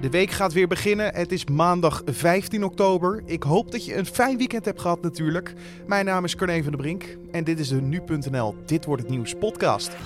De week gaat weer beginnen. Het is maandag 15 oktober. Ik hoop dat je een fijn weekend hebt gehad natuurlijk. Mijn naam is Corné van der Brink en dit is de Nu.nl Dit Wordt Het Nieuws podcast.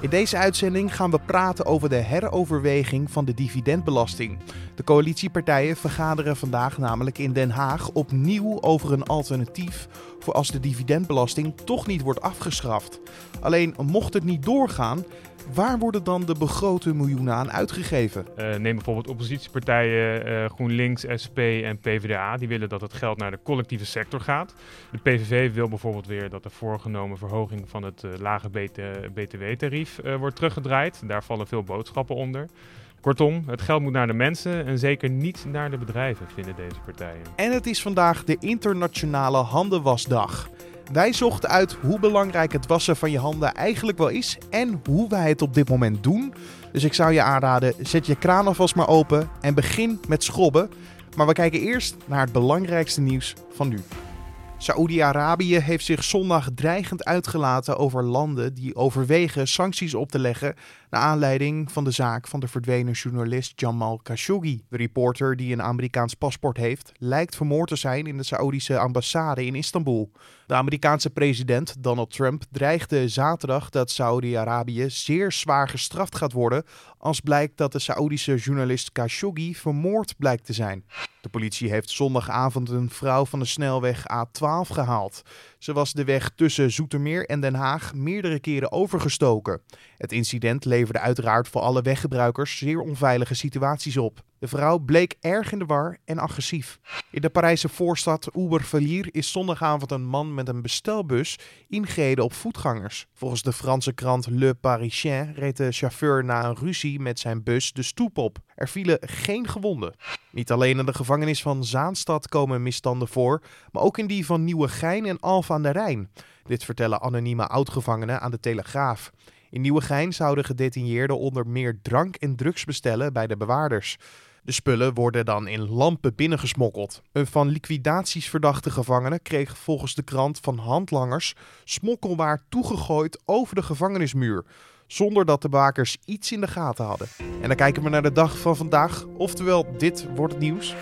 In deze uitzending gaan we praten over de heroverweging van de dividendbelasting. De coalitiepartijen vergaderen vandaag namelijk in Den Haag opnieuw over een alternatief voor als de dividendbelasting toch niet wordt afgeschaft. Alleen mocht het niet doorgaan, Waar worden dan de begrote miljoenen aan uitgegeven? Uh, neem bijvoorbeeld oppositiepartijen uh, GroenLinks, SP en PvdA. Die willen dat het geld naar de collectieve sector gaat. De PVV wil bijvoorbeeld weer dat de voorgenomen verhoging van het uh, lage BTW-tarief wordt teruggedraaid. Daar vallen veel boodschappen onder. Kortom, het geld moet naar de mensen en zeker niet naar de bedrijven, vinden deze partijen. En het is vandaag de Internationale Handenwasdag. Wij zochten uit hoe belangrijk het wassen van je handen eigenlijk wel is en hoe wij het op dit moment doen. Dus ik zou je aanraden, zet je kraan alvast maar open en begin met schrobben. Maar we kijken eerst naar het belangrijkste nieuws van nu. Saoedi-Arabië heeft zich zondag dreigend uitgelaten over landen die overwegen sancties op te leggen naar aanleiding van de zaak van de verdwenen journalist Jamal Khashoggi. De reporter die een Amerikaans paspoort heeft, lijkt vermoord te zijn in de Saoedische ambassade in Istanbul. De Amerikaanse president Donald Trump dreigde zaterdag dat Saoedi-Arabië zeer zwaar gestraft gaat worden als blijkt dat de Saoedische journalist Khashoggi vermoord blijkt te zijn. De politie heeft zondagavond een vrouw van de snelweg A12 gehaald. Ze was de weg tussen Zoetermeer en Den Haag meerdere keren overgestoken. Het incident leverde uiteraard voor alle weggebruikers zeer onveilige situaties op. De vrouw bleek erg in de war en agressief. In de Parijse voorstad Obervilliers is zondagavond een man met een bestelbus ingereden op voetgangers. Volgens de Franse krant Le Parisien reed de chauffeur na een ruzie met zijn bus de stoep op. Er vielen geen gewonden. Niet alleen in de gevangenis van Zaanstad komen misstanden voor, maar ook in die van Nieuwegein en Alphen aan de Rijn. Dit vertellen anonieme oudgevangenen aan de Telegraaf. In Nieuwegein zouden gedetineerden onder meer drank en drugs bestellen bij de bewaarders. De spullen worden dan in lampen binnengesmokkeld. Een van liquidaties verdachte gevangene kreeg volgens de krant van handlangers smokkelwaar toegegooid over de gevangenismuur, zonder dat de bewakers iets in de gaten hadden. En dan kijken we naar de dag van vandaag, oftewel dit wordt het nieuws.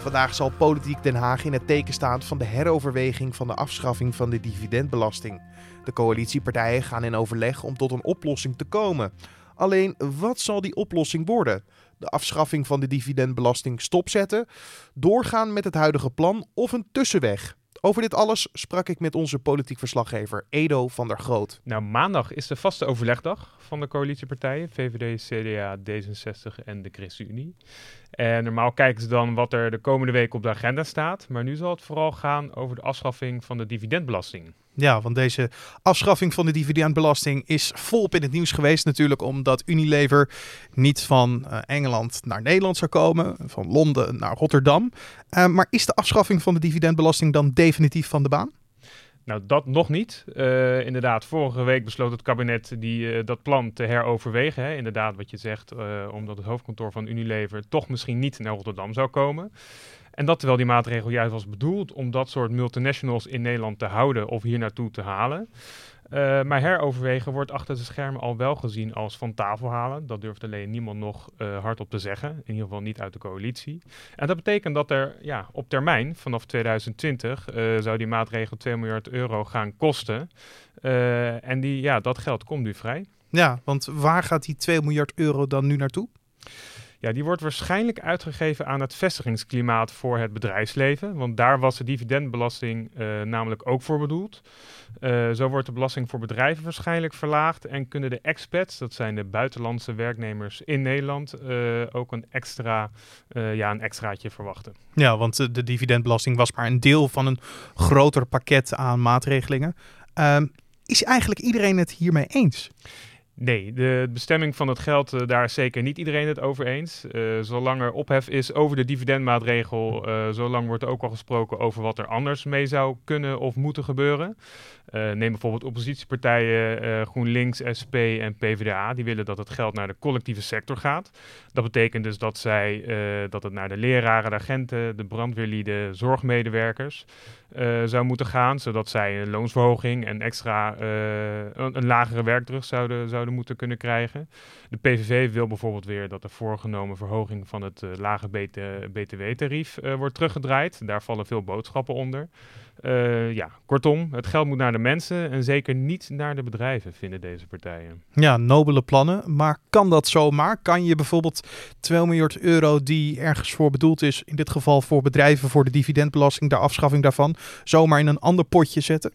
Vandaag zal politiek Den Haag in het teken staan van de heroverweging van de afschaffing van de dividendbelasting. De coalitiepartijen gaan in overleg om tot een oplossing te komen. Alleen, wat zal die oplossing worden? De afschaffing van de dividendbelasting stopzetten, doorgaan met het huidige plan of een tussenweg? Over dit alles sprak ik met onze politiek verslaggever Edo van der Groot. Nou, maandag is de vaste overlegdag van de coalitiepartijen, VVD, CDA, D66 en de ChristenUnie. En normaal kijken ze dan wat er de komende week op de agenda staat. Maar nu zal het vooral gaan over de afschaffing van de dividendbelasting. Ja, want deze afschaffing van de dividendbelasting is volop in het nieuws geweest natuurlijk, omdat Unilever niet van uh, Engeland naar Nederland zou komen, van Londen naar Rotterdam. Uh, maar is de afschaffing van de dividendbelasting dan definitief van de baan? Nou, dat nog niet. Uh, inderdaad, vorige week besloot het kabinet die, dat plan te heroverwegen. Hè. Inderdaad, wat je zegt, omdat het hoofdkantoor van Unilever toch misschien niet naar Rotterdam zou komen. En dat terwijl die maatregel juist was bedoeld om dat soort multinationals in Nederland te houden of hier naartoe te halen. Uh, maar heroverwegen wordt achter de schermen al wel gezien als van tafel halen. Dat durft alleen niemand nog uh, hardop te zeggen. In ieder geval niet uit de coalitie. En dat betekent dat er ja, op termijn, vanaf 2020, uh, eh, zou die maatregel 2 miljard euro gaan kosten. en die, ja, dat geld komt nu vrij. Ja, want waar gaat die 2 miljard euro dan nu naartoe? Ja, die wordt waarschijnlijk uitgegeven aan het vestigingsklimaat voor het bedrijfsleven. Want daar was de dividendbelasting uh, namelijk ook voor bedoeld. Uh, zo wordt de belasting voor bedrijven waarschijnlijk verlaagd. En kunnen de expats, dat zijn de buitenlandse werknemers in Nederland, uh, ook een, extra, ja, een extraatje verwachten. Ja, want de dividendbelasting was maar een deel van een groter pakket aan maatregelingen. Ehm, is eigenlijk iedereen het hiermee eens? Nee, de bestemming van het geld, uh, daar is zeker niet iedereen het over eens. Uh, zolang er ophef is over de dividendmaatregel, uh, zolang wordt er ook al gesproken over wat er anders mee zou kunnen of moeten gebeuren. neem bijvoorbeeld oppositiepartijen GroenLinks, SP en PvdA. Die willen dat het geld naar de collectieve sector gaat. Dat betekent dus dat, zij, dat het naar de leraren, de agenten, de brandweerlieden, zorgmedewerkers zou moeten gaan. Zodat zij een loonsverhoging en extra een, een lagere werkdruk zouden, zouden moeten kunnen krijgen. De PVV wil bijvoorbeeld weer dat de voorgenomen verhoging van het lage BTW-tarief wordt teruggedraaid. Daar vallen veel boodschappen onder. Uh, ja, kortom, het geld moet naar de mensen en zeker niet naar de bedrijven, vinden deze partijen. Ja, nobele plannen. Maar kan dat zomaar? Kan je bijvoorbeeld 2 miljard euro die ergens voor bedoeld is, in dit geval voor bedrijven, voor de dividendbelasting, de afschaffing daarvan, zomaar in een ander potje zetten?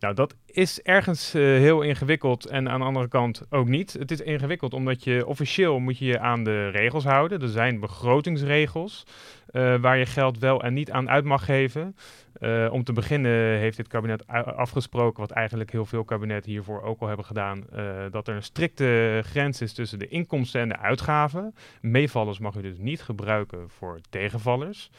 Nou, dat is ergens uh, heel ingewikkeld en aan de andere kant ook niet. Het is ingewikkeld omdat je officieel moet je je aan de regels houden. Er zijn begrotingsregels uh, waar je geld wel en niet aan uit mag geven. Uh, om te beginnen heeft dit kabinet afgesproken, wat eigenlijk heel veel kabinetten hiervoor ook al hebben gedaan, uh, dat er een strikte grens is tussen de inkomsten en de uitgaven. Meevallers mag u dus niet gebruiken voor tegenvallers.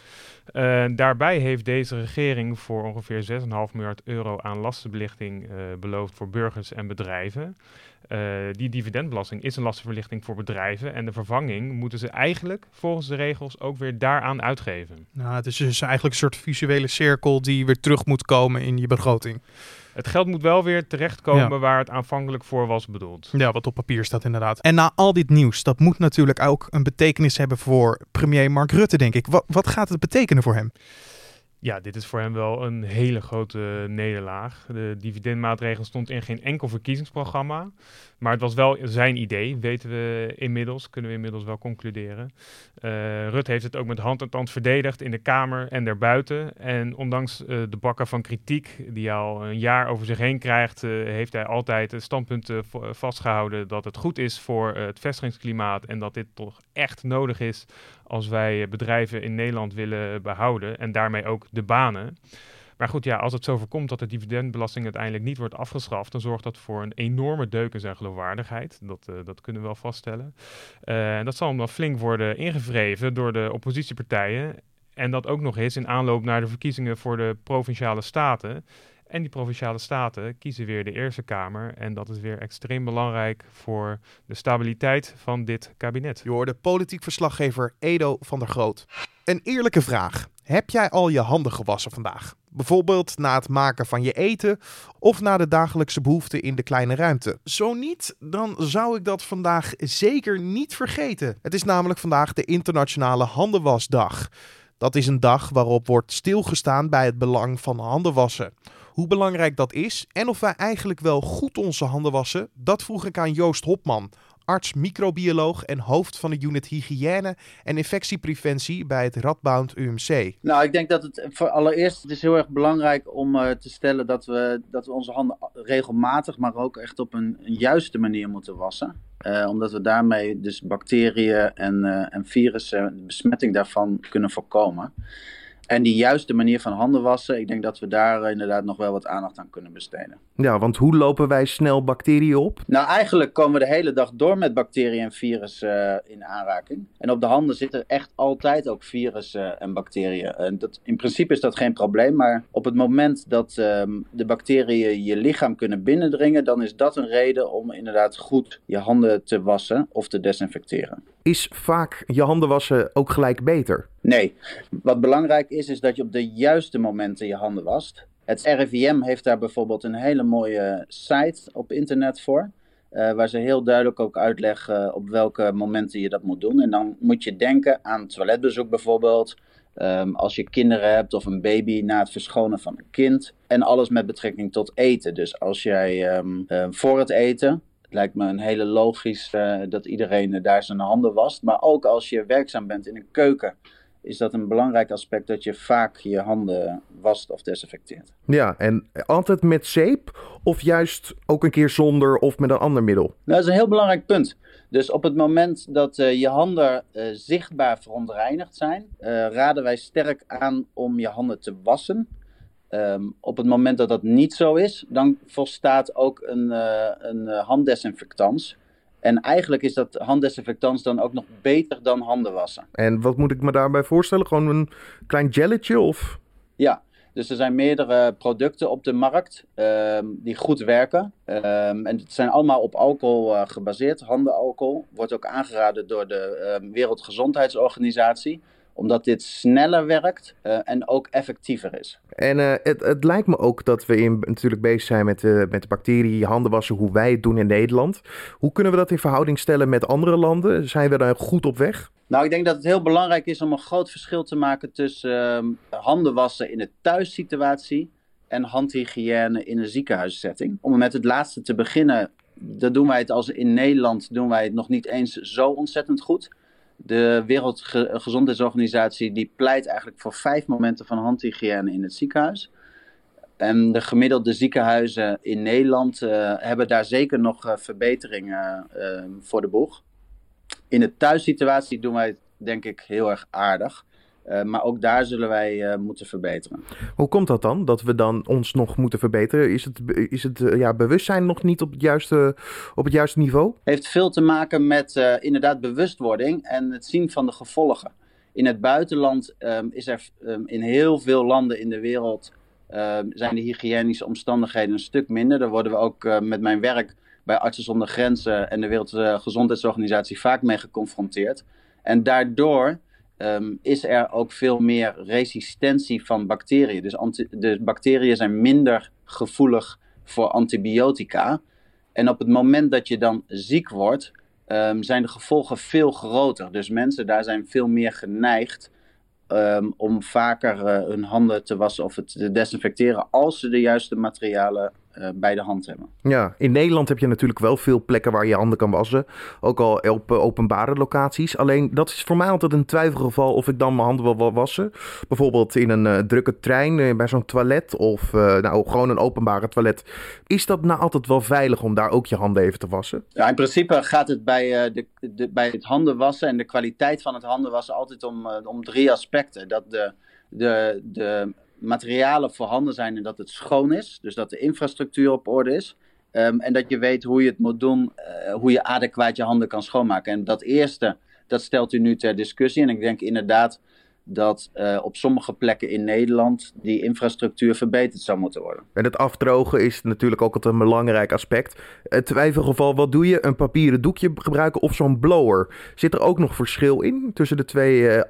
Uh, daarbij heeft deze regering voor ongeveer 6,5 miljard euro aan lastenbelichting beloofd voor burgers en bedrijven. Die dividendbelasting is een lastenverlichting voor bedrijven en de vervanging moeten ze eigenlijk volgens de regels ook weer daaraan uitgeven. Nou, het is dus eigenlijk een soort visuele cirkel die weer terug moet komen in je begroting. Het geld moet wel weer terechtkomen waar het aanvankelijk voor was bedoeld. Ja, wat op papier staat inderdaad. En na al dit nieuws, dat moet natuurlijk ook een betekenis hebben voor premier Mark Rutte, denk ik. Wat, wat gaat het betekenen voor hem? Ja, dit is voor hem wel een hele grote nederlaag. De dividendmaatregel stond in geen enkel verkiezingsprogramma. Maar het was wel zijn idee, weten we inmiddels, kunnen we inmiddels wel concluderen. Uh, Rut heeft het ook met hand en tand verdedigd in de Kamer en daarbuiten. En ondanks uh, de bakken van kritiek die hij al een jaar over zich heen krijgt, uh, heeft hij altijd het standpunt vastgehouden dat het goed is voor het vestigingsklimaat en dat dit toch echt nodig is als wij bedrijven in Nederland willen behouden en daarmee ook de banen. Maar goed, ja, als het zo voorkomt dat de dividendbelasting uiteindelijk niet wordt afgeschaft, dan zorgt dat voor een enorme deuk in zijn geloofwaardigheid. Dat, uh, dat kunnen we wel vaststellen. En dat zal dan flink worden ingevreven door de oppositiepartijen. En dat ook nog eens in aanloop naar de verkiezingen voor de provinciale staten. En die provinciale staten kiezen weer de Eerste Kamer. En dat is weer extreem belangrijk voor de stabiliteit van dit kabinet. Je hoorde politiek verslaggever Edo van der Groot. Een eerlijke vraag. Heb jij al je handen gewassen vandaag? Bijvoorbeeld na het maken van je eten of na de dagelijkse behoeften in de kleine ruimte. Zo niet, dan zou ik dat vandaag zeker niet vergeten. Het is namelijk vandaag de Internationale Handenwasdag. Dat is een dag waarop wordt stilgestaan bij het belang van handen wassen. Hoe belangrijk dat is en of wij eigenlijk wel goed onze handen wassen, dat vroeg ik aan Joost Hopman, arts microbioloog en hoofd van de unit hygiëne en infectiepreventie bij het Radboud UMC. Nou, ik denk dat het voor allereerst is heel erg belangrijk om uh, te stellen dat we, dat we onze handen regelmatig, maar ook echt op een, juiste manier moeten wassen. Uh, omdat we daarmee dus bacteriën en, uh, en virussen, de besmetting daarvan kunnen voorkomen. En die juiste manier van handen wassen, ik denk dat we daar inderdaad nog wel wat aandacht aan kunnen besteden. Ja, want hoe lopen wij snel bacteriën op? Nou, eigenlijk komen we de hele dag door met bacteriën en virussen uh, in aanraking. En op de handen zitten echt altijd ook virussen en bacteriën. En dat, in principe is dat geen probleem, maar op het moment dat um, de bacteriën je lichaam kunnen binnendringen, dan is dat een reden om inderdaad goed je handen te wassen of te desinfecteren. Is vaak je handen wassen ook gelijk beter? Nee. Wat belangrijk is, is dat je op de juiste momenten je handen wast. Het RIVM heeft daar bijvoorbeeld een hele mooie site op internet voor. Uh, waar ze heel duidelijk ook uitleggen op welke momenten je dat moet doen. En dan moet je denken aan toiletbezoek bijvoorbeeld. Um, als je kinderen hebt of een baby na het verschonen van een kind. En alles met betrekking tot eten. Dus als jij um, uh, voor het eten het lijkt me een hele logisch dat iedereen daar zijn handen wast. Maar ook als je werkzaam bent in een keuken, is dat een belangrijk aspect dat je vaak je handen wast of desinfecteert. Ja, en altijd met zeep of juist ook een keer zonder of met een ander middel? Nou, dat is een heel belangrijk punt. Dus op het moment dat uh, je handen uh, zichtbaar verontreinigd zijn, raden wij sterk aan om je handen te wassen. Um, op het moment dat dat niet zo is, dan volstaat ook een, een handdesinfectans. En eigenlijk is dat handdesinfectans dan ook nog beter dan handen wassen. En wat moet ik me daarbij voorstellen? Gewoon een klein gelletje of? Ja, dus er zijn meerdere producten op de markt um, die goed werken. Um, en het zijn allemaal op alcohol uh, gebaseerd. Handenalcohol wordt ook aangeraden door de Wereldgezondheidsorganisatie omdat dit sneller werkt uh, en ook effectiever is. En uh, het, het, lijkt me ook dat we in, natuurlijk bezig zijn met, uh, met de bacterie, handen wassen, hoe wij het doen in Nederland. Hoe kunnen we dat in verhouding stellen met andere landen? Zijn we daar goed op weg? Nou, ik denk dat het heel belangrijk is om een groot verschil te maken tussen ehm, handen wassen in de thuissituatie en handhygiëne in een ziekenhuissetting. Om met het laatste te beginnen, dat doen wij het als in Nederland doen wij het nog niet eens zo ontzettend goed. De Wereldgezondheidsorganisatie die pleit eigenlijk voor vijf momenten van handhygiëne in het ziekenhuis. En de gemiddelde ziekenhuizen in Nederland uh, hebben daar zeker nog uh, verbeteringen uh, voor de boeg. In de thuissituatie doen wij het denk ik heel erg aardig. Uh, maar ook daar zullen wij uh, moeten verbeteren. Hoe komt dat dan, dat we dan ons nog moeten verbeteren? Is het, is het uh, ja, bewustzijn nog niet op het juiste, op het juiste niveau? heeft veel te maken met inderdaad bewustwording en het zien van de gevolgen. In het buitenland um, is er um, in heel veel landen in de wereld um, zijn de hygiënische omstandigheden een stuk minder. Daar worden we ook met mijn werk bij Artsen zonder Grenzen en de Wereldgezondheidsorganisatie vaak mee geconfronteerd. En daardoor um, is er ook veel meer resistentie van bacteriën. Dus de bacteriën zijn minder gevoelig voor antibiotica. En op het moment dat je dan ziek wordt, um, zijn de gevolgen veel groter. Dus mensen daar zijn veel meer geneigd um, om vaker uh, hun handen te wassen of het te desinfecteren als ze de juiste materialen uh, bij de hand hebben. Ja, in Nederland heb je natuurlijk wel veel plekken waar je handen kan wassen. Ook al op uh, openbare locaties. Alleen dat is voor mij altijd een twijfelgeval of ik dan mijn handen wil wassen. Bijvoorbeeld in een uh, drukke trein, bij zo'n toilet of nou, gewoon een openbare toilet. Is dat nou altijd wel veilig om daar ook je handen even te wassen? Ja, in principe gaat het bij, de, de, bij het handen wassen en de kwaliteit van het handen wassen altijd om, om drie aspecten. Dat de, de, de materialen voorhanden zijn en dat het schoon is. Dus dat de infrastructuur op orde is. Um, en dat je weet hoe je het moet doen, uh, hoe je adequaat je handen kan schoonmaken. En dat eerste, dat stelt u nu ter discussie. En ik denk inderdaad dat uh, op sommige plekken in Nederland die infrastructuur verbeterd zou moeten worden. En het afdrogen is natuurlijk ook altijd een belangrijk aspect. Het twijfelgeval, wat doe je? Een papieren doekje gebruiken of zo'n blower? Zit er ook nog verschil in tussen de twee uh?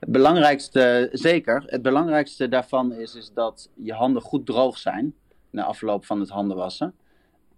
Het belangrijkste, zeker. Het belangrijkste daarvan is, is dat je handen goed droog zijn na afloop van het handenwassen.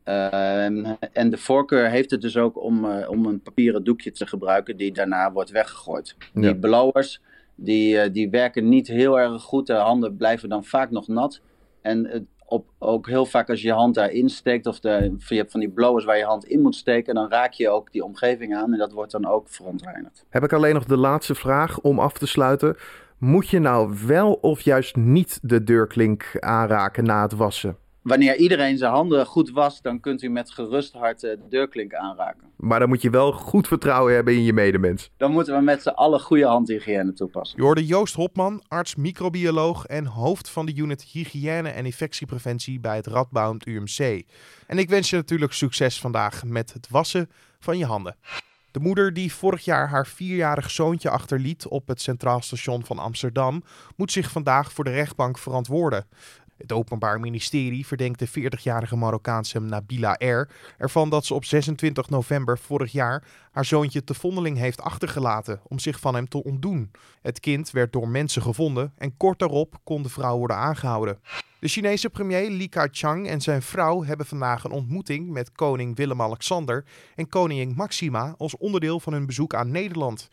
Uh, en de voorkeur heeft het dus ook om, uh, om een papieren doekje te gebruiken die daarna wordt weggegooid. Ja. Die blowers die, uh, die werken niet heel erg goed. De handen blijven dan vaak nog nat. En op, ook heel vaak als je je hand daarin steekt, of de, je hebt van die blowers waar je hand in moet steken, dan raak je ook die omgeving aan en dat wordt dan ook verontreinigd. Heb ik alleen nog de laatste vraag om af te sluiten. Moet je nou wel of juist niet de deurklink aanraken na het wassen? Wanneer iedereen zijn handen goed wast, dan kunt u met gerust hart de deurklink aanraken. Maar dan moet je wel goed vertrouwen hebben in je medemens. Dan moeten we met z'n allen goede handhygiëne toepassen. Je hoorde Joost Hopman, arts microbioloog en hoofd van de unit Hygiëne en Infectiepreventie bij het Radboud UMC. En ik wens je natuurlijk succes vandaag met het wassen van je handen. De moeder die vorig jaar haar vierjarig zoontje achterliet op het Centraal Station van Amsterdam, moet zich vandaag voor de rechtbank verantwoorden. Het Openbaar Ministerie verdenkt de 40-jarige Marokkaanse Nabila R. ervan dat ze op 26 november vorig jaar haar zoontje te vondeling heeft achtergelaten om zich van hem te ontdoen. Het kind werd door mensen gevonden en kort daarop kon de vrouw worden aangehouden. De Chinese premier Li Keqiang en zijn vrouw hebben vandaag een ontmoeting met koning Willem-Alexander en koningin Maxima als onderdeel van hun bezoek aan Nederland.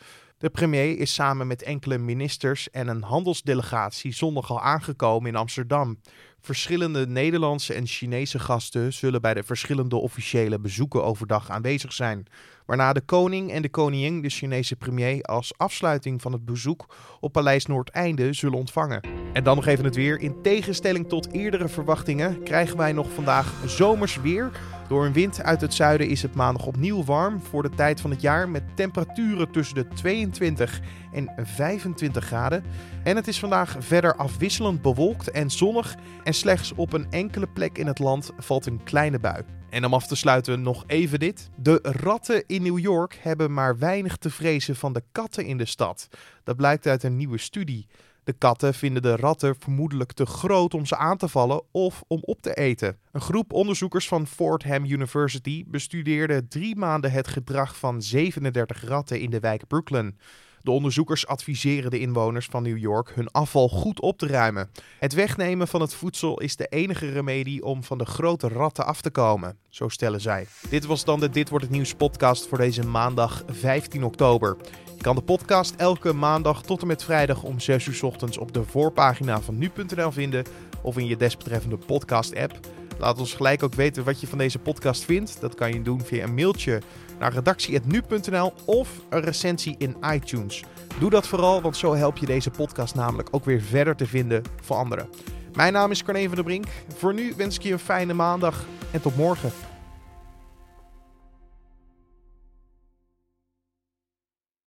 De premier is samen met enkele ministers en een handelsdelegatie zondag al aangekomen in Amsterdam. Verschillende Nederlandse en Chinese gasten zullen bij de verschillende officiële bezoeken overdag aanwezig zijn. Waarna de koning en de koningin de Chinese premier als afsluiting van het bezoek op Paleis Noordeinde zullen ontvangen. En dan nog even het weer. In tegenstelling tot eerdere verwachtingen krijgen wij nog vandaag zomers weer. Door een wind uit het zuiden is het maandag opnieuw warm voor de tijd van het jaar met temperaturen tussen de 22 en 25 graden. En het is vandaag verder afwisselend bewolkt en zonnig en slechts op een enkele plek in het land valt een kleine bui. En om af te sluiten nog even dit. De ratten in New York hebben maar weinig te vrezen van de katten in de stad. Dat blijkt uit een nieuwe studie. De katten vinden de ratten vermoedelijk te groot om ze aan te vallen of om op te eten. Een groep onderzoekers van Fordham University bestudeerde drie maanden het gedrag van 37 ratten in de wijk Brooklyn. De onderzoekers adviseren de inwoners van New York hun afval goed op te ruimen. Het wegnemen van het voedsel is de enige remedie om van de grote ratten af te komen, zo stellen zij. Dit was dan de Dit wordt het nieuws podcast voor deze maandag 15 oktober. Je kan de podcast elke maandag tot en met vrijdag om 6 uur ochtends op de voorpagina van nu.nl vinden of in je desbetreffende podcast app. Laat ons gelijk ook weten wat je van deze podcast vindt. Dat kan je doen via een mailtje naar redactie.nu.nl of een recensie in iTunes. Doe dat vooral, want zo help je deze podcast namelijk ook weer verder te vinden voor anderen. Mijn naam is Carne van der Brink. Voor nu wens ik je een fijne maandag en tot morgen.